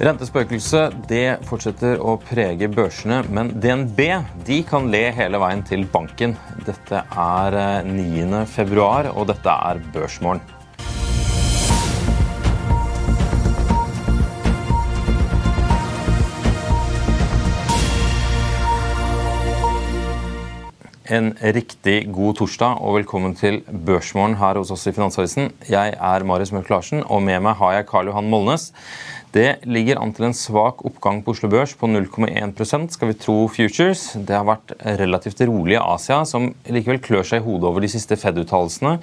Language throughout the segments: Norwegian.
Rentespøkelset det fortsetter å prege børsene, men DNB de kan le hele veien til banken. Dette er 9. februar, og dette er Børsmorgen. En riktig god torsdag og velkommen til Børsmorgen her hos oss i Finansavisen. Jeg er Marius Mørk Larsen, og med meg har jeg Karl Johan Molnes. Det ligger an til en svak oppgang på Oslo Børs på 0,1% skal vi tro Futures. Det har vært relativt rolig i Asia, som likevel klør seg i hodet over de siste Fed-uttalelsene.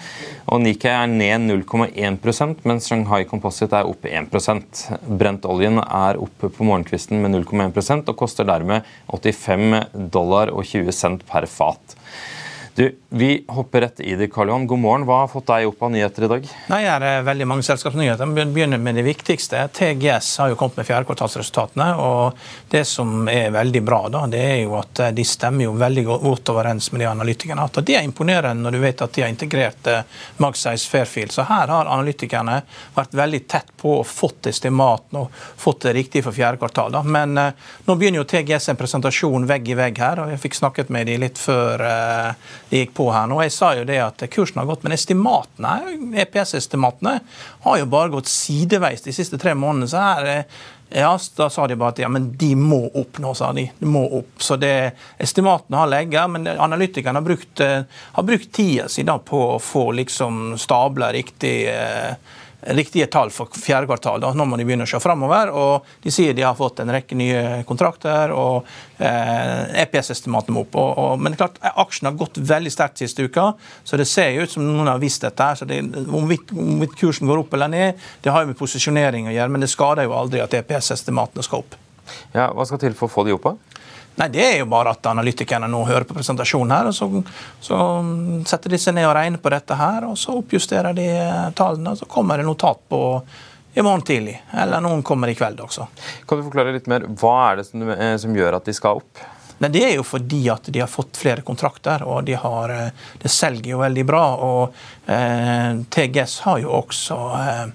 Og Nikkei er ned 0,1% mens Shanghai Composite er opp 1% Brentoljen er oppe på morgenkvisten med 0,1% og koster dermed 85 dollar og 20 cent per fat. Du, Vi hopper rett i det, Karl Johan. God morgen. Hva har fått deg opp av nyheter i dag? Nei, Det er veldig mange selskapsnyheter. Vi begynner med det viktigste. TGS har jo kommet med fjerdekvartalsresultatene. og Det som er veldig bra, da, det er jo at de stemmer jo veldig godt overens med de analytikerne har. Det er imponerende når du vet at de har integrert eh, Magsize Fairfield. Så her har analytikerne vært veldig tett på og fått estimatene og fått det riktig for fjerde kvartal. Da. Men eh, nå begynner jo TGS en presentasjon vegg i vegg her, og jeg fikk snakket med de litt før det gikk på her nå. Jeg sa jo det at kursen har gått, men estimatene, EPS-estimatene har jo bare gått sideveis de siste tre månedene. så her eh, ja, Da sa de bare at ja, men de må opp nå, sa de. de må opp. Så det, Estimatene har legget, men analytikerne har brukt, eh, har brukt tida si på å få liksom stabla riktig eh, riktige tall for fjerde kvartal. Da. Nå må de begynne å se framover. Og de sier de har fått en rekke nye kontrakter, og eh, EPS-estimatene må opp. Og, og, men det er klart, aksjen har gått veldig sterkt siste uka, så det ser jo ut som noen har visst dette. her, så det, om kursen går opp eller ned, det har jo med posisjonering å gjøre, men det skader jo aldri at EPS-estimatene skal opp. Ja, Hva skal til for å få de opp? da? Nei, Det er jo bare at analytikerne nå hører på presentasjonen her, og så, så, setter de seg ned og regner på dette her, og så oppjusterer de eh, tallene, og så kommer det notat på i morgen tidlig. Eller noen kommer i kveld også. Kan du forklare litt mer, Hva er det som, eh, som gjør at de skal opp? Nei, Det er jo fordi at de har fått flere kontrakter, og de har, eh, det selger jo veldig bra. og eh, TGS har jo også eh,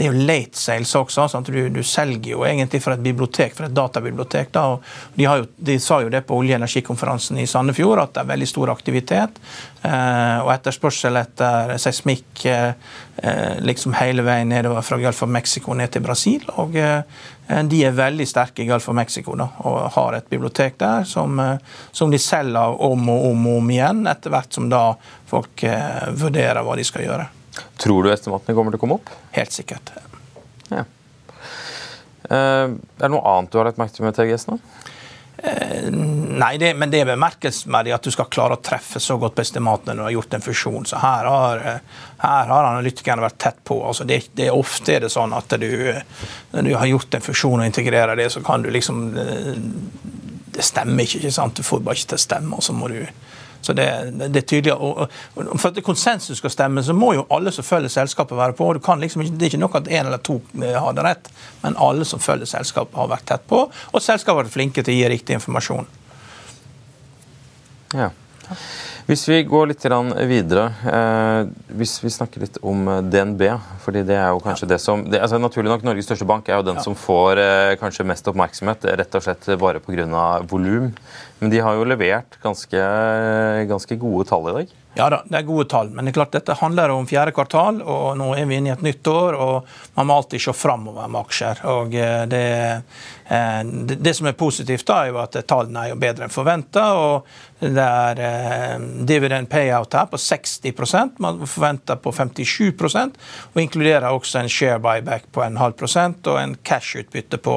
det er jo late sales også. Sant? Du, du, selger jo egentlig fra et bibliotek, fra et databibliotek. Da. De, jo, de, sa jo det på olje- og energikonferansen i Sandefjord, at det er veldig stor aktivitet. Eh, og etterspørsel etter seismikk eh, eh, liksom hele veien nedover fra Gulf of Mexico ned til Brasil. Og eh, de er veldig sterke i Gulf of Mexico da, og har et bibliotek der som, eh, som, de selger om og om og om igjen, etter hvert som da folk eh, vurderer hva de skal gjøre. Tror du estimatene kommer til å komme opp? Helt sikkert. Ja. Uh, er det noe annet du har lagt merke til med TGS nå? Uh, nei, det, men det er bemerkelsesverdig at du skal klare å treffe så godt på estimatene når du har gjort en fusjon. Så her har, uh, her har analytikerne vært tett på. Altså det, det, ofte er det sånn at du, når du har gjort en fusjon og integrerer det, så kan du liksom Det stemmer ikke, ikke sant? Du får bare ikke til å stemme, og så må du så det, det, er tydelig. Og, og, for at konsensus skal stemme, så må jo alle som følger selskapet være på. Kan liksom, det er ikke nok at én eller to eh, har det rett, men alle som følger selskapet, har vært tett på. Og selskapet har vært flinke til å gi riktig informasjon. Ja. Hvis vi går litt videre, eh, hvis vi snakker litt om eh, DNB fordi det er jo kanskje ja. det som det, altså Naturlig nok, Norges største bank er jo den ja. som får eh, kanskje mest oppmerksomhet, rett og slett bare pga. volum. Men de har jo levert ganske, ganske gode tall i dag? Ja da, det er gode tall. Men det er klart dette handler om fjerde kvartal, og nå er vi inne i et nytt år. og Man må alltid se framover med aksjer. og eh, det, eh, det, det, som er positivt, da, er jo at tallene er jo bedre enn forventa. Det er eh, dividend payout her på 60% man forventer på 57% og inkluderer også en share buyback på en halv prosent og en cash-utbytte på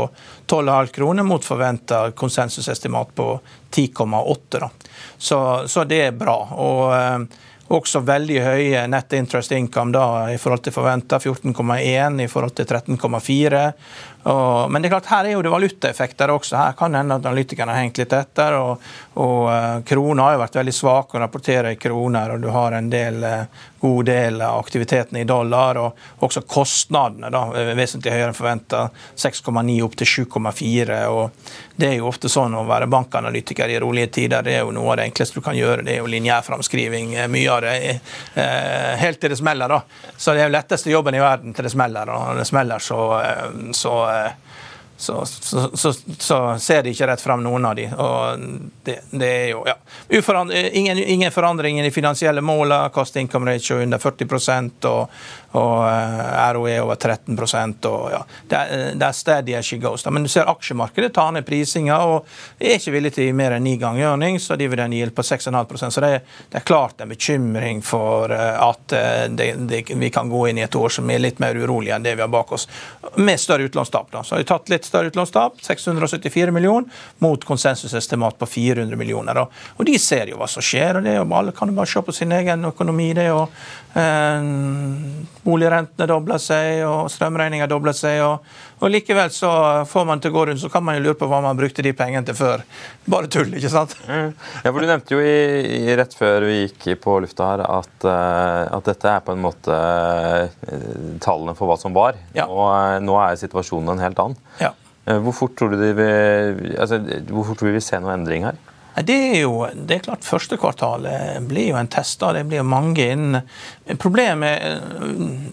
12,5 kroner mot forventa konsensusestimat på 10,8. Så, så, det er bra. Og, eh, Også veldig høye net interest income da, i forhold til forventa. 14,1 i forhold til 13,4. Og, men det er klart, her er jo det valutaeffekter også. Her kan det hende at analytikerne har hengt litt etter. og, og uh, Krona har jo vært veldig svak og rapporterer i kroner, og du har en del, uh, god del av aktiviteten i dollar. Og også kostnadene da, er vesentlig høyere enn forventa. 6,9 opp til 7,4. og Det er jo ofte sånn å være bankanalytiker i rolige tider. Det er jo noe av det enkleste du kan gjøre. Det er jo lineærframskriving. Eh, mye av det helt til det smeller. da. Så det er jo letteste jobben i verden til det smeller. Og når det smeller, så, så uh, så, så, så, så, ser de ikke rett fram, noen av de. Og det, det er jo ja. ingen, ingen forandring i finansielle måler. Cost income ratio under 40 og, og uh, ROE over 13 og ja, det, det er steady as she goes. Men du ser aksjemarkedet tar ned prisinga og er ikke villig til mer enn ni ganger earnings, og dividend yield på 6,5% Så det, det, er klart en bekymring for uh, at uh, det, vi kan gå inn i et år som er litt mer urolig enn det vi har bak oss, med større utlånstap. Da. Så har vi tatt litt større utlånstap, 674 millioner, mot konsensusestimat på 400 millioner. Og, Og de ser jo hva som skjer, og det er alle kan jo bare se på sin egen økonomi. det og eh, Boligrentene dobler seg, og strømregninga dobler seg. Og, og, likevel så får man til å gå rundt, så kan man jo lure på hva man brukte de pengene til før. Bare tull, ikke sant? Mm. Ja, for Du nevnte jo i, i, rett før vi gikk på lufta her at, uh, at dette er på en måte uh, tallene for hva som var. Ja. Og uh, nå er situasjonen en helt annen. Ja. Hvor fort tror du de vil, altså, hvor fort vil vi se noen endring her? Det er jo det er klart Første kvartalet blir jo en test. da, Det blir jo mange inn. Problemet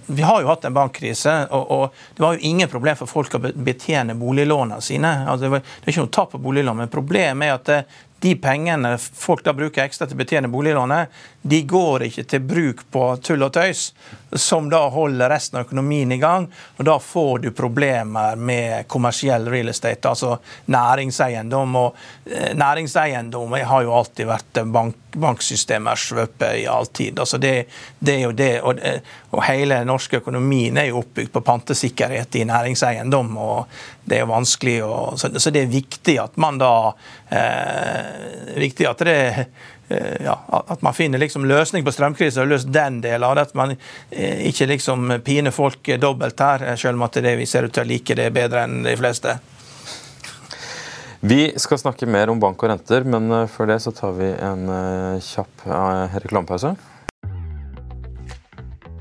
Vi har jo hatt en bankkrise, og, og, det var jo ingen problem for folk å betjene boliglånene sine. Altså, det, var, det er ikke noe tap på boliglån, men problemet er at det, de pengene folk da bruker ekstra til å betjene boliglånet, de går ikke til bruk på tull og tøys, som da holder resten av økonomien i gang. Og da får du problemer med kommersiell real estate, altså næringseiendom. Og eh, næringseiendom har jo alltid vært bank, banksystemers svøpe i all tid. Altså det, det, er jo det, og, og hele den norske økonomien er jo oppbygd på pantesikkerhet i næringseiendom. og det er jo vanskelig, og, så, så, det er viktig at man da eh, viktig at det Eh, ja, at man finner liksom løsning på strømkrisen og løst den delen av det. At man eh, ikke liksom piner folk dobbelt her, eh, selv om at det vi ser ut til å like det bedre enn de fleste. Vi skal snakke mer om bank og renter, men før det så tar vi en kjapp reklamepause.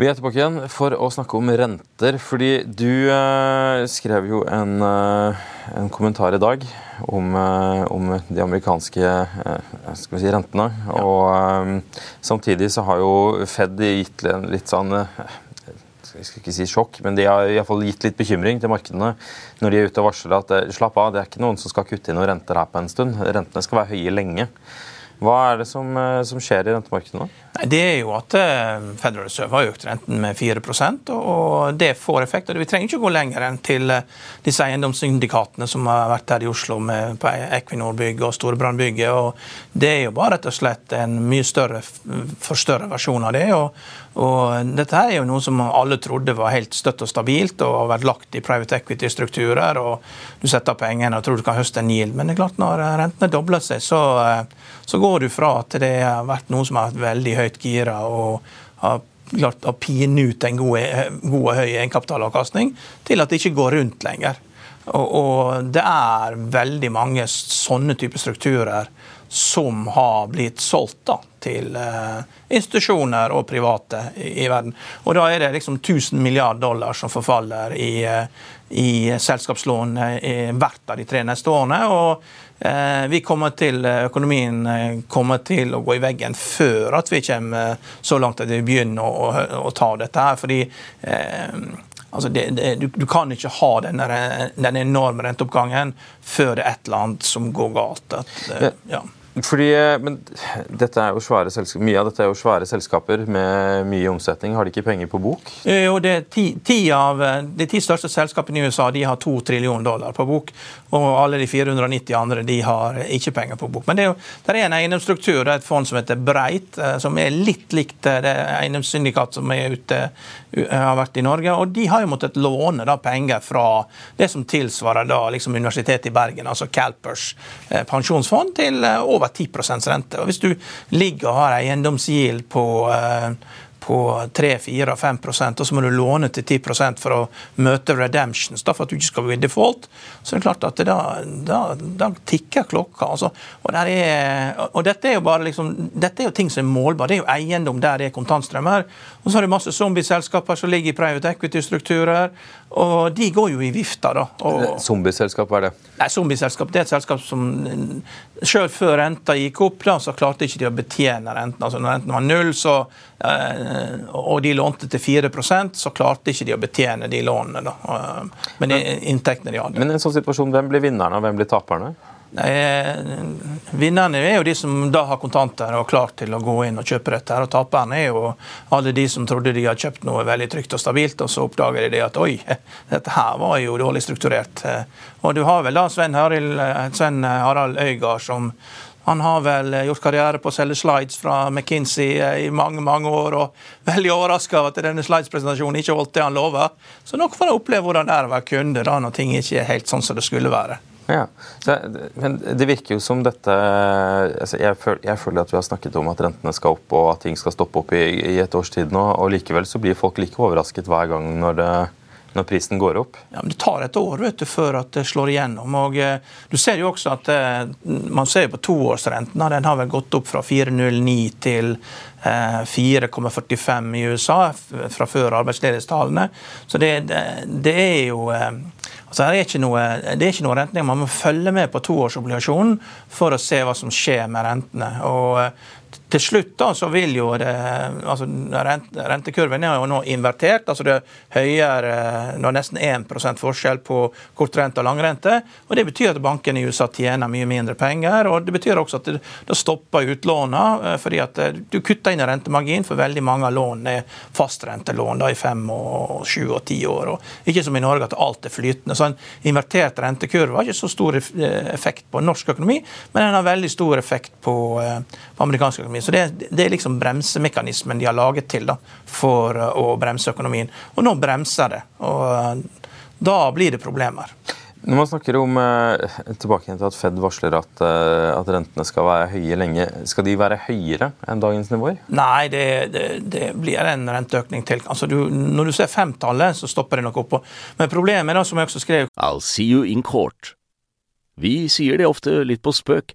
Vi er tilbake igjen for å snakke om renter. Fordi du eh, skrev jo en, eh, en, kommentar i dag om, eh, om de amerikanske eh, si, rentene. Ja. Og eh, samtidig så har jo Fed gitt litt sånn eh, jeg skal ikke si sjokk, men de har i fall gitt litt bekymring til markedene når de er ute og varsler at slapp av, det er ikke noen som skal kutte inn noen renter her på en stund. Rentene skal være høye lenge. Hva er det som, som skjer i rentemarkedet nå? Det er jo at eh, Federal Reserve har økt renten med 4% og det får effekter. Vi trenger ikke gå lenger enn til eh, disse eiendomssyndikatene som har vært her i Oslo med, på Equinor-bygget og Storebrand-bygget. og Det er jo bare rett og slett en mye større, for større versjon av det. og og dette her er jo noe som alle trodde var helt støtt og stabilt og har vært lagt i private equity-strukturer. og Du setter pengene og tror du kan høste en yield. Men det er klart når rentene dobler seg, så, så går du fra at det har vært noe som har vært veldig høyt gira og har klart å pine ut en god, god og høy egenkapitalavkastning, til at det ikke går rundt lenger. Og, og det er veldig mange sånne typer strukturer som har blitt solgt da, til eh, institusjoner og private i, i, verden. Og da er det liksom 1000 milliard dollar som forfaller i, uh, i selskapslån uh, hvert av de tre neste årene. og vi kommer til, Økonomien kommer til å gå i veggen før at vi kommer så langt at vi begynner å, å, å ta dette her. fordi Altså det, det, du, du, kan ikke ha denne, den enorme renteoppgangen før det er et eller annet som går galt. At, ja. Fordi, men svære selskaper, Mye av dette er jo svære selskaper med mye omsetning. Har de ikke penger på bok? Jo, det er ti, ti av De ti største selskapene i USA de har to trillion dollar på bok. Og alle de 490 andre de har ikke penger på bok. Men det er jo det er en eiendomsstruktur, det er et fond som heter Breit, som er litt likt det eiendomssyndikat som er ute, har vært i Norge. Og de har jo måttet låne da penger fra det som tilsvarer da liksom Universitetet i Bergen, altså Calpers pensjonsfond, til over over 10% rente. Og Hvis du ligger og har eiendomsgild på eh, på 3-4-5 og så må du låne til 10 for å møte redemptions, da, for at du ikke skal bli default, så det er klart at det da, da, da, tikker klokka. Altså. Og, er, og, dette er jo bare liksom, dette er jo ting som er målbare. Det er jo eiendom der det er kontantstrømmer. Og så har du masse zombieselskaper som ligger i private equity-strukturer, og de går jo i vifta, da. Og, zombieselskap, hva er det? Nei, zombieselskap det er et selskap som selv før renta gikk opp, da, så klarte ikke de å betjene renten. Altså Når renten var null, så Eh, og de lånte til 4% så klarte ikke de å betjene de lånene. Da. Men de, inntektene de hadde. Men i en sånn situasjon, hvem blir vinnerne, og hvem blir taperne? Eh, vinnerne er jo de som da har kontanter og er klar til å gå inn og kjøpe dette. her, og Taperne er jo alle de som trodde de hadde kjøpt noe veldig trygt og stabilt, og så oppdager de det at oi, dette her var jo dårlig strukturert. Og du har vel da Sven, Harald, Sven Harald Øygard som han har vel eh, gjort karriere på å selge slides fra McKinsey eh, i mange mange år, og veldig overraska over at denne slides-presentasjonen ikke holdt det han lova. Så nok får han oppleve hvordan det er å være kunde da, når ting ikke er helt sånn som det skulle være. Ja, så, men Det virker jo som dette altså jeg, føler, jeg, føler, at vi har snakket om at rentene skal opp og at ting skal stoppe opp i, i et års tid nå, og likevel så blir folk like overrasket hver gang når det når prisen går opp? Ja, men Det tar et år vet du, før at det slår igjennom. og eh, Du ser jo også at eh, man ser på toårsrenten. Den har vel gått opp fra 4,09 til 4,45 eh, i USA fra før arbeidsledighetstallene. Så det, det, det, er jo altså det, er ikke noe, det er ikke noe rentning. Man må følge med på toårsobligasjonen for å se hva som skjer med rentene. og til slutt da, så vil jo det, altså Rentekurven er jo nå invertert. altså Det er høyere, nå nesten 1 forskjell på kortrente og langrente. og Det betyr at bankene i USA tjener mye mindre penger. og Det betyr også at det, det stopper utlåna, eh, fordi at eh, du kutter inn i for veldig mange av lånene er fastrentelån da, i fem, og sju og ti år. og Ikke som i Norge at alt er flytende. så En invertert rentekurve har ikke så stor effekt på norsk økonomi, men den har veldig stor effekt på, eh, på amerikansk økonomi. Så det, det, er liksom bremsemekanismen de har laget til da, for uh, å bremse økonomien. Og nå bremser det. Og uh, da blir det problemer. Når man snakker om uh, tilbake til at Fed varsler at, at, rentene skal være høye lenge, skal de være høyere enn dagens nivåer? Nei, det, det, det blir en renteøkning til. Altså, du, når du ser femtallet, så stopper det nok oppå. Men problemet da, som jeg også skrev I'll see you in court. Vi sier det ofte litt på spøk,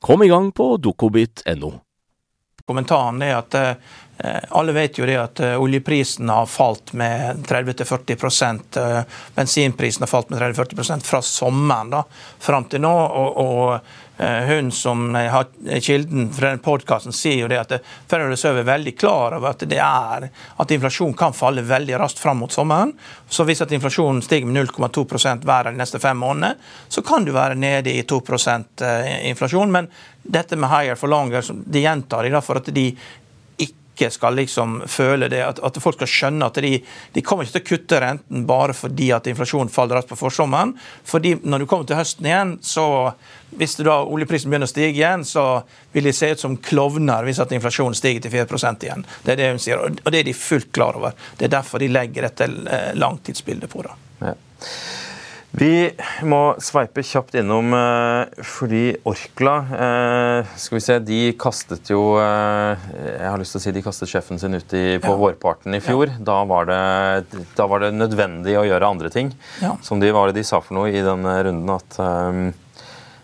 Kom i gang på dokobit.no. Kommentaren er at eh, alle vet jo det at eh, oljeprisen har falt med 30-40 eh, Bensinprisen har falt med 30-40% fra sommeren da, fram til nå. og, og hun som har kilden for den podkasten, sier jo det at Federal Reserve er veldig klar over at det er at inflasjon kan falle veldig raskt fram mot sommeren. Så hvis at inflasjonen stiger med 0,2 hver av de neste fem månedene, så kan du være nede i 2 eh, inflasjon. Men dette med higher for longer, de gjentar de for at de ikke skal liksom føle det, at, at folk skal skjønne at de, de, kommer ikke til å kutte renten bare fordi at inflasjonen faller raskt på forsommeren. fordi når du kommer til høsten igjen, så hvis da oljeprisen begynner å stige igjen, så vil de se ut som klovner hvis at inflasjonen stiger til 4% igjen. Det er det hun sier, og det er de fullt klar over. Det er derfor de legger dette eh, langtidsbildet på det. Ja. Vi må sveipe kjapt innom eh, fordi Orkla eh, skal vi se, de kastet jo eh, Jeg har lyst til å si de kastet sjefen sin ut i, på ja. vårparten i fjor. Ja. Da, var det, da, var det, nødvendig å gjøre andre ting. Ja. Som de, var det de sa for noe i den runden. at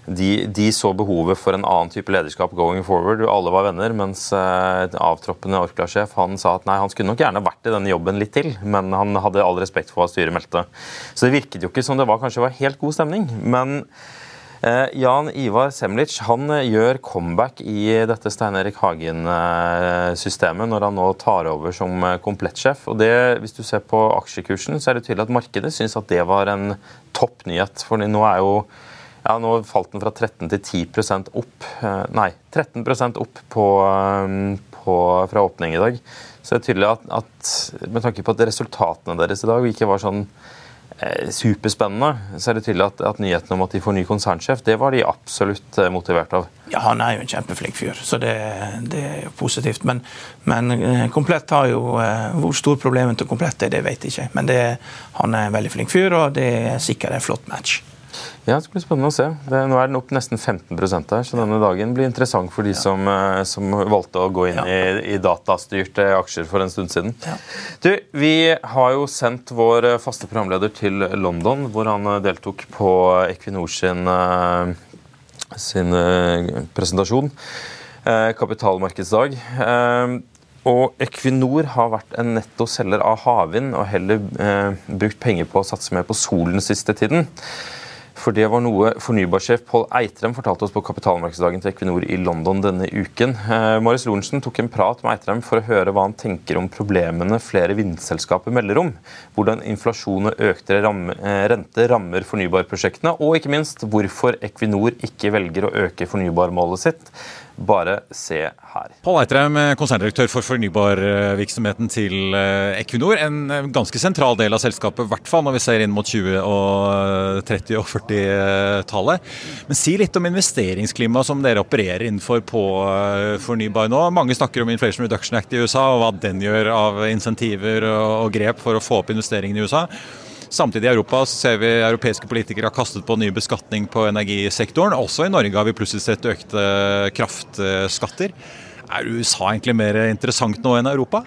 de, de, så behovet for en annen type lederskap going forward. Alle var venner, mens eh, avtroppende Orkla-sjef han sa at nei, han skulle nok gjerne vært i denne jobben litt til, men han hadde all respekt for hva styret meldte. Så det virket jo ikke som det var, kanskje var helt god stemning. Men eh, Jan Ivar Semlic han eh, gjør comeback i dette Stein Erik Hagen-systemet når han nå tar over som komplettsjef. Og det, Hvis du ser på aksjekursen, så er det tydelig at markedet syns at det var en topp nyhet. For nå er jo ja, Nå falt den fra 13 til 10 opp. Eh, nei, 13% opp på, eh, på, fra åpning i dag. Så det er tydelig at, at, med tanke på at resultatene deres i dag ikke var sånn eh, superspennende, så er det tydelig at, at nyheten om at de får ny konsernsjef, det var de absolutt eh, motivert av. Ja, han er jo en kjempeflink fyr, så det, det er jo positivt. Men, men Komplett har jo Hvor stor problemet til Komplett er, det vet jeg ikke. Men det, han er en veldig flink fyr, og det er sikkert en flott match. Ja, Det blir spennende å se. Det, nå er den opp nesten 15% her, så denne dagen blir interessant for de ja. som, eh, som, valgte å gå inn ja. i, i, datastyrte aksjer for en stund siden. Ja. Du, Vi har jo sendt vår eh, faste programleder til London, hvor han eh, deltok på Equinor sin, sin presentasjon. Kapitalmarkedsdag. Og Equinor har vært en netto selger av havvind og heller brukt penger på å satse mer på solen siste tiden. For det var noe fornybarsjef Pål Eitrem fortalte oss på kapitalmarkedsdagen til Equinor i London denne uken. Eh, Marius Lorentzen tok en prat med Eitrem for å høre hva han tenker om problemene flere vindselskaper melder om. Hvordan inflasjon og økte eh, rente rammer fornybarprosjektene, og ikke minst hvorfor Equinor ikke velger å øke fornybarmålet sitt. Bare se her. Pål Eitrheim, konserndirektør for fornybarvirksomheten til eh, Equinor. En eh, ganske sentral del av selskapet, i hvert fall når vi ser inn mot 20-, og 30- og 40-tallet. Men si litt om investeringsklimaet som dere opererer innenfor på eh, fornybar nå. Mange snakker om Inflation Reduction Act i USA og hva den gjør av insentiver og grep for å få opp investeringene i USA. Samtidig i Europa ser vi europeiske politikere har kastet på ny beskatning på energisektoren. Også i Norge har vi plutselig sett økte kraftskatter. Er USA egentlig mer interessant nå enn Europa?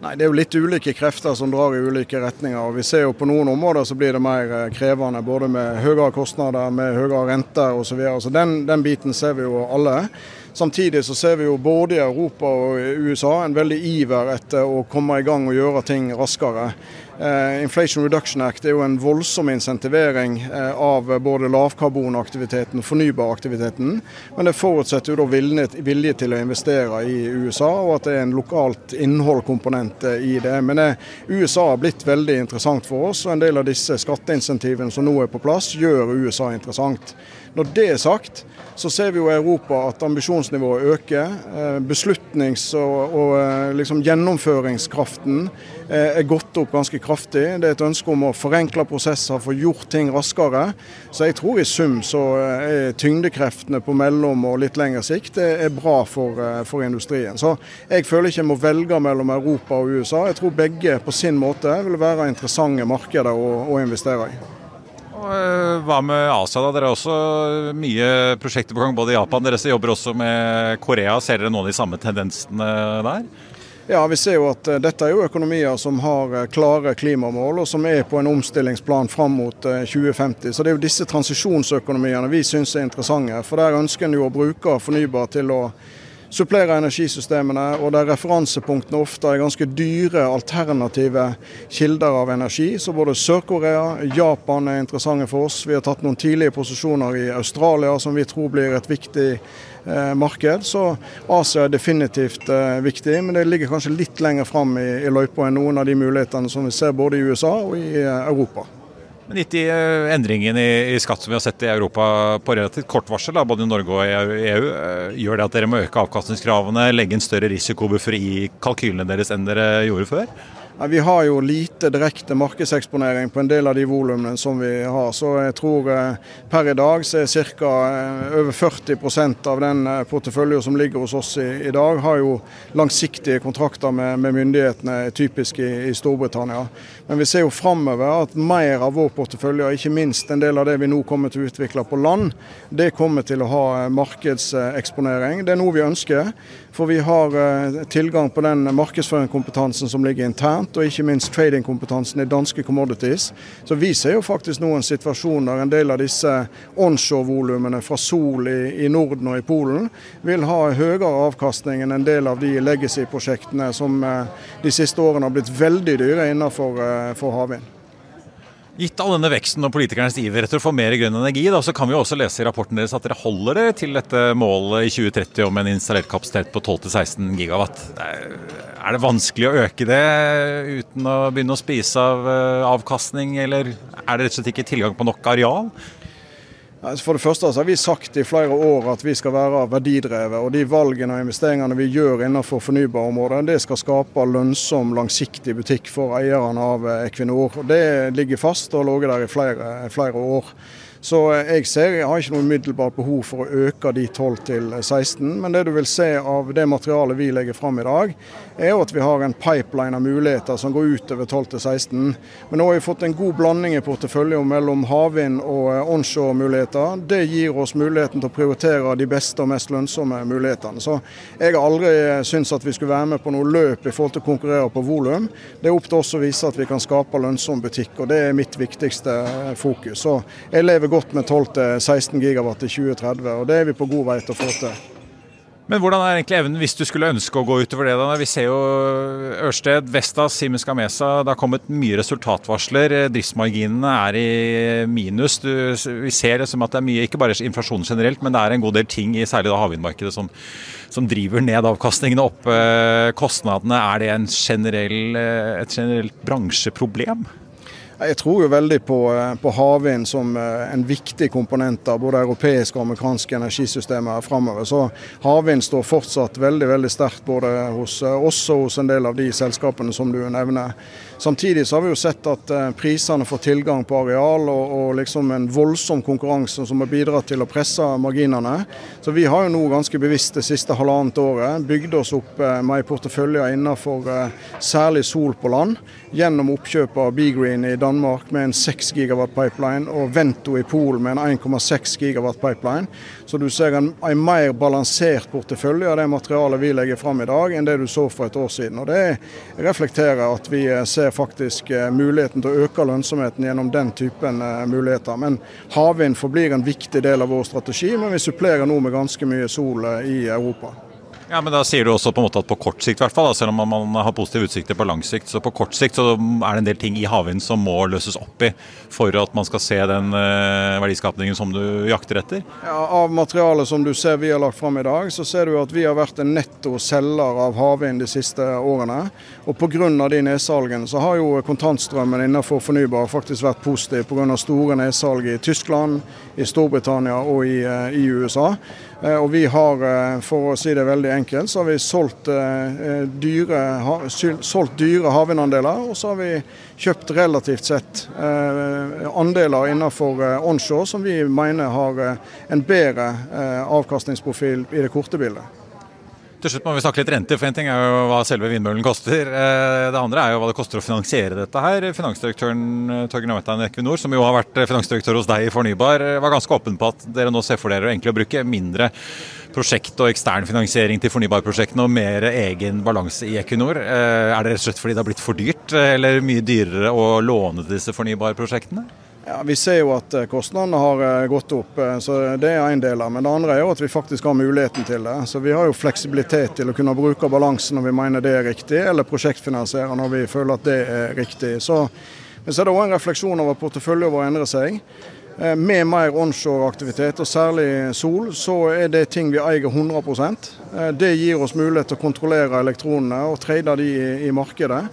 Nei, Det er jo litt ulike krefter som drar i ulike retninger. og Vi ser jo på noen områder så blir det mer eh, krevende, både med høyere kostnader, med høyere renter osv. Så, videre. så den, den biten ser vi jo alle. Samtidig så ser vi jo både i Europa og i USA en veldig iver etter å komme i gang og gjøre ting raskere. Uh, Inflation Reduction Act er jo en voldsom insentivering uh, av både lavkarbonaktiviteten og fornybaraktiviteten. Men det forutsetter jo da vilje, til å investere i USA, og at det er en lokalt innholdkomponent uh, i det. Men USA har blitt veldig interessant for oss, og en del av disse skatteinsentivene som nå er på plass, gjør USA interessant. Når det er sagt, så ser vi jo i Europa at ambisjonsnivået øker. Eh, beslutnings- og, og eh, liksom gjennomføringskraften eh, er gått opp ganske kraftig. Det er et ønske om å forenkle prosesser, få gjort ting raskere. Så jeg tror i sum så er tyngdekreftene på mellom og litt lengre sikt er bra for, for industrien. Så jeg føler ikke jeg må velge mellom Europa og USA. Jeg tror begge på sin måte vil være interessante markeder å, å investere i. Eh, hva med Asia? da? Dere har også mye prosjekter på gang, både i Japan. Dere jobber også med Korea. Ser dere noen av de samme tendensene der? Ja, Vi ser jo at uh, dette er jo økonomier som har uh, klare klimamål, og som er på en omstillingsplan fram mot uh, 2050. Så Det er jo disse transisjonsøkonomiene vi syns er interessante. For Der ønsker en jo å bruke fornybar til å supplere energisystemene, og der referansepunktene ofte er ganske dyre alternative kilder av energi. Så både Sør-Korea, Japan er interessante for oss. Vi har tatt noen tidlige posisjoner i Australia som vi tror blir et viktig eh, marked. Så Asia er definitivt eh, viktig, men det ligger kanskje litt lenger fram i, i løypa enn noen av de mulighetene som vi ser både i USA og i eh, Europa. Men gitt de eh, endringene i, skatt som vi har sett i Europa på relativt kort varsel, både i Norge og i EU, eh, gjør det at dere må øke avkastningskravene, legge en større risikobuffer i kalkylene deres enn dere gjorde før? Vi har jo lite direkte markedseksponering på en del av de volumene som vi har. Så jeg tror eh, per i dag så er ca. Eh, over 40% av den eh, porteføljen som ligger hos oss i, i dag, har jo langsiktige kontrakter med, med myndighetene, typisk i, i, Storbritannia. Men vi ser jo framover at mer av vår portefølje, ikke minst en del av det vi nå kommer til å utvikle på land, det kommer til å ha markedseksponering. Det er noe vi ønsker. For vi har tilgang på den markedsføringskompetansen som ligger internt, og ikke minst tradingkompetansen i danske commodities. Så vi ser jo faktisk nå en situasjon der en del av disse onshore-volumene fra Sol i, i, Norden og i Polen vil ha høyere avkastning enn en del av de legacy-prosjektene som eh, de siste årene har blitt veldig dyre innenfor eh, for havvind. Gitt all denne veksten og politikernes iver etter å få mer grønn energi, da, så kan vi også lese i rapporten deres at dere holder dere til dette målet i 2030 om en installert kapasitet på 12-16 gigawatt. Er det vanskelig å øke det uten å begynne å spise av eh, avkastning, eller er det rett og slett ikke tilgang på nok areal? For det første har vi sagt i flere år at vi skal være verdidrevet. Og de valgene og investeringene vi gjør innenfor fornybarområdet, det skal skape lønnsom, langsiktig butikk for eierne av Equinor. Og Det ligger fast og har ligget der i flere, flere år. Så eh, jeg ser jeg har ikke noe umiddelbart behov for å øke de 12 til 16. Men det du vil se av det materialet vi legger fram i dag, er jo at vi har en pipeline av muligheter som går utover 12 til 16. Men nå har vi fått en god blanding i porteføljen mellom havvind og eh, onshore-muligheter. Det gir oss muligheten til å prioritere de beste og mest lønnsomme mulighetene. Så jeg har aldri eh, syntes at vi skulle være med på noe løp i forhold til å konkurrere på volum. Det er opp til oss å vise at vi kan skape lønnsom butikk, og det er mitt viktigste fokus. Så jeg lever godt godt med 12-16 gigawatt i 2030, og det er vi på god vei til å få til. Men hvordan er egentlig evnen hvis du skulle ønske å gå utover det? da? Vi ser jo Ørsted, Vestas, Siemens Gamesa. Det har kommet mye resultatvarsler. Driftsmarginene er i minus. Du, vi ser det som at det er mye, ikke bare inflasjon generelt, men det er en god del ting i særlig havvindmarkedet som, som, driver ned avkastningene opp. Kostnadene, er det generell, et generelt bransjeproblem? Jeg tror jo veldig på, eh, på havvind som eh, en viktig komponent av både europeiske og amerikanske energisystemer framover. Så havvind står fortsatt veldig veldig sterkt både hos eh, oss og hos en del av de selskapene som du nevner. Samtidig så har vi jo sett at prisene får tilgang på areal og, og liksom en voldsom konkurranse som har bidratt til å presse marginene. Så vi har jo nå ganske bevisst det siste halvannet året bygd oss opp med portefølje innenfor særlig sol på land gjennom oppkjøp av Begreen i Danmark med en 6 gigawatt pipeline og Vento i Polen med en 1,6 gigawatt pipeline. Så du ser en, en, mer balansert portefølje av det materialet vi legger fram i dag, enn det du så for et år siden. Og Det reflekterer at vi eh, ser faktisk eh, muligheten til å øke lønnsomheten gjennom den typen eh, muligheter. Men havvind forblir en viktig del av vår strategi, men vi supplerer nå med ganske mye sol i Europa. Ja, men Da sier du også på en måte at på kort sikt, hvert fall, selv om man har positive utsikter på lang sikt, så på kort sikt så er det en del ting i havvind som må løses opp i for at man skal se den uh, verdiskapningen som du jakter etter? Ja, Av materialet som du ser vi har lagt fram i dag, så ser du at vi har vært en netto selger av havvind de siste årene. Og Pga. de nedsalgene så har jo kontantstrømmen innenfor fornybar faktisk vært positiv pga. store nedsalg i Tyskland, i Storbritannia og i, uh, i USA. Uh, og vi har, for å si det veldig enkelt, så har vi solgt, eh, dyre, solgt dyre havvindandeler. Og så har vi kjøpt relativt sett eh, andeler innenfor eh, onshore som vi mener har eh, en bedre eh, avkastningsprofil i det korte bildet. Til slutt må vi snakke litt rente, for En ting er jo hva selve vindmøllen koster. Eh, det andre er jo hva det koster å finansiere dette her. Finansdirektøren Torgeir Nøvetein i Equinor, som jo har vært finansdirektør hos deg i Fornybar, var ganske åpen på at dere nå ser for dere egentlig å bruke mindre prosjekt og ekstern finansiering til fornybarprosjektene og mer egen balanse i Equinor. Eh, er det rett og slett fordi det har blitt for dyrt, eller mye dyrere å låne disse fornybarprosjektene? Ja, Vi ser jo at eh, kostnadene har eh, gått opp, så det er en del av Men det andre er jo at vi faktisk har muligheten til det. Så Vi har jo fleksibilitet til å kunne bruke balansen når vi mener det er riktig, eller prosjektfinansiere når vi føler at det er riktig. Så, men så er det òg en refleksjon over porteføljen vår endrer seg. Eh, med mer onshore-aktivitet, og særlig sol, så er det ting vi eier 100 eh, Det gir oss mulighet til å kontrollere elektronene og trade de i, i markedet.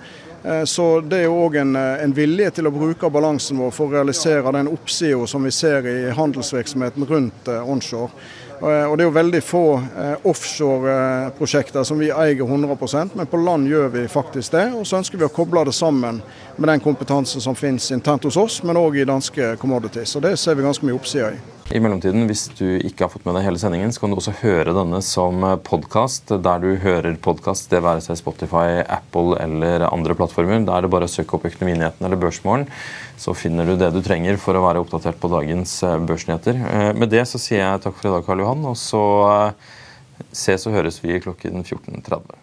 Så det er jo òg en, en, vilje til å bruke balansen vår for å realisere den oppsida som vi ser i handelsvirksomheten rundt onshore. Og Det er jo veldig få offshore-prosjekter som vi eier 100% men på land gjør vi faktisk det. Og så ønsker vi å koble det sammen med den kompetansen som finnes internt hos oss, men òg i danske commodities. Og Det ser vi ganske mye oppsider i. I mellomtiden, hvis du ikke har fått med deg hele sendingen, så kan du også høre denne som podkast der du hører podkast, det være seg Spotify, Apple eller andre plattformer. Da er det bare å søke opp Økonominyhetene eller Børsmorgen, så finner du det du trenger for å være oppdatert på dagens eh, børsnyheter. Eh, med det så sier jeg takk for i dag, Karl Johan, og så eh, ses og høres vi klokken 14.30.